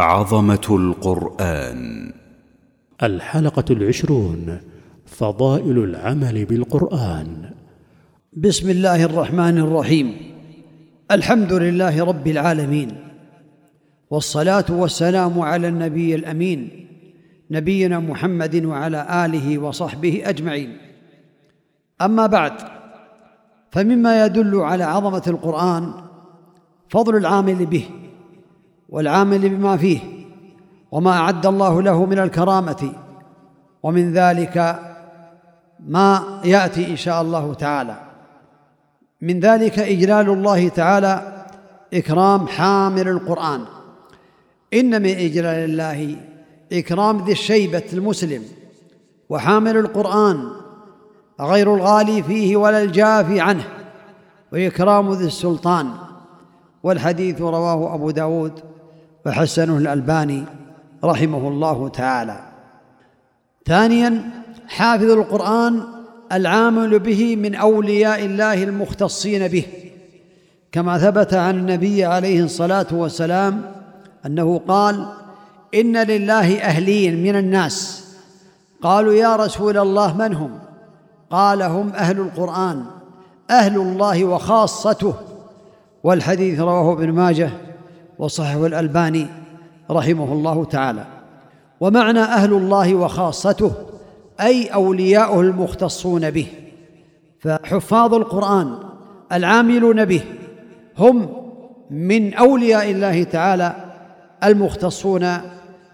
عظمة القرآن. الحلقة العشرون فضائل العمل بالقرآن. بسم الله الرحمن الرحيم. الحمد لله رب العالمين. والصلاة والسلام على النبي الأمين نبينا محمد وعلى آله وصحبه أجمعين. أما بعد فمما يدل على عظمة القرآن فضل العامل به والعامل بما فيه وما أعد الله له من الكرامة ومن ذلك ما يأتي إن شاء الله تعالى. من ذلك إجلال الله تعالى إكرام حامل القرآن. إن من إجلال الله إكرام ذي الشيبة المسلم وحامل القرآن غير الغالي فيه ولا الجافي عنه وإكرام ذي السلطان. والحديث رواه أبو داود وحسنه الألباني رحمه الله تعالى. ثانيا حافظ القرآن العامل به من أولياء الله المختصين به كما ثبت عن النبي عليه الصلاة والسلام أنه قال إن لله أهلين من الناس قالوا يا رسول الله من هم؟ قال هم أهل القرآن أهل الله وخاصته والحديث رواه ابن ماجه وصححه الألباني رحمه الله تعالى. ومعنى أهل الله وخاصته أي أولياؤه المختصون به. فحفاظ القرآن العاملون به هم من أولياء الله تعالى المختصون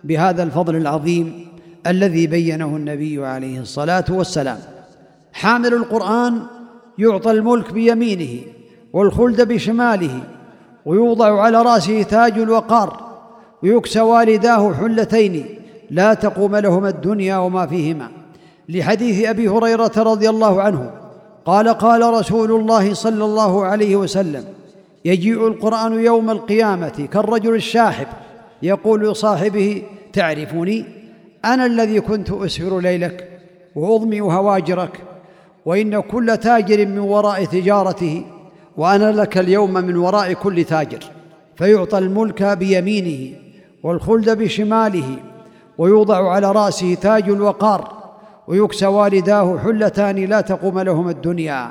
بهذا الفضل العظيم الذي بينه النبي عليه الصلاة والسلام. حامل القرآن يعطى الملك بيمينه والخلد بشماله ويوضع على رأسه تاج الوقار ويكسى والداه حلتين لا تقوم لهما الدنيا وما فيهما. لحديث أبي هريرة رضي الله عنه قال قال رسول الله صلى الله عليه وسلم يجيء القرآن يوم القيامة كالرجل الشاحب يقول لصاحبه تعرفني؟ أنا الذي كنت أسهر ليلك وأضمئ هواجرك وإن كل تاجر من وراء تجارته وأنا لك اليوم من وراء كل تاجر. فيعطى الملك بيمينه والخلد بشماله ويوضع على رأسه تاج الوقار ويكسى والداه حلتان لا تقوم لهما الدنيا.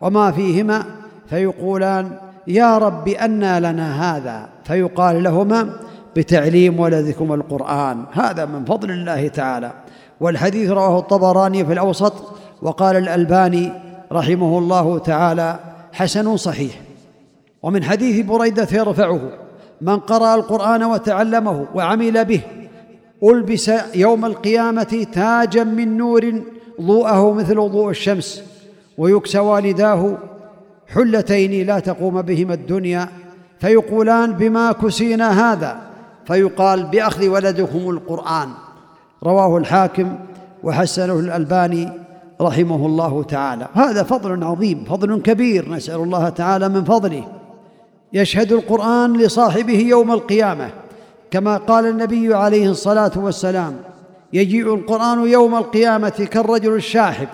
وما فيهما؟ فيقولان يا رب أنى لنا هذا. فيقال لهما بتعليم ولدكم القرآن. هذا من فضل الله تعالى. والحديث رواه الطبراني في الأوسط وقال الألباني رحمه الله تعالى حسن صحيح. ومن حديث بريدة يرفعه من قرأ القرآن وتعلمه وعمل به ألبس يوم القيامة تاجا من نور ضوءه مثل ضوء الشمس ويكسى والداه حلتين لا تقوم بهما الدنيا فيقولان بما كسينا هذا فيقال بأخذ ولدكم القرآن رواه الحاكم وحسنه الألباني رحمه الله تعالى. هذا فضل عظيم فضل كبير نسأل الله تعالى من فضله. يشهد القرآن لصاحبه يوم القيامة كما قال النبي عليه الصلاة والسلام يجيء القرآن يوم القيامة كالرجل الشاحب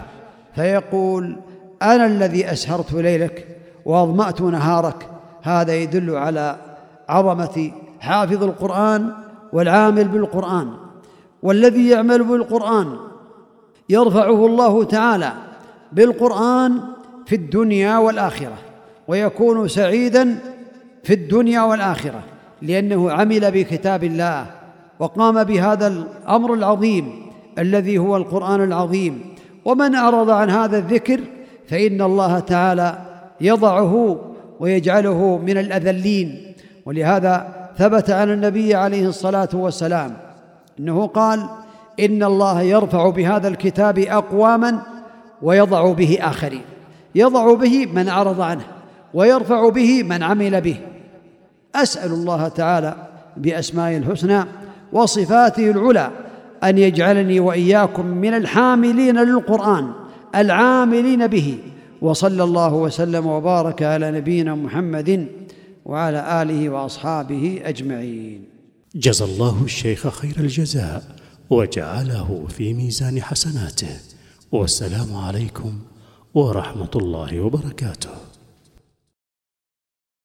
فيقول أنا الذي أسهرت ليلك وأظمأت نهارك. هذا يدل على عظمة حافظ القرآن والعامل بالقرآن. والذي يعمل بالقرآن يرفعه الله تعالى بالقرآن في الدنيا والآخرة ويكون سعيدا في الدنيا والآخرة لأنه عمل بكتاب الله وقام بهذا الأمر العظيم الذي هو القرآن العظيم. ومن أعرض عن هذا الذكر فإن الله تعالى يضعه ويجعله من الأذلين. ولهذا ثبت عن النبي عليه الصلاة والسلام إنه قال إن الله يرفع بهذا الكتاب أقواما ويضع به آخرين. يضع به من أعرض عنه ويرفع به من عمل به. أسأل الله تعالى بأسمائه الحسنى وصفاته العلى أن يجعلني وإياكم من الحاملين للقرآن العاملين به. وصلى الله وسلم وبارك على نبينا محمد وعلى آله وأصحابه أجمعين. جزى الله الشيخ خير الجزاء. وجعله في ميزان حسناته. والسلام عليكم ورحمة الله وبركاته.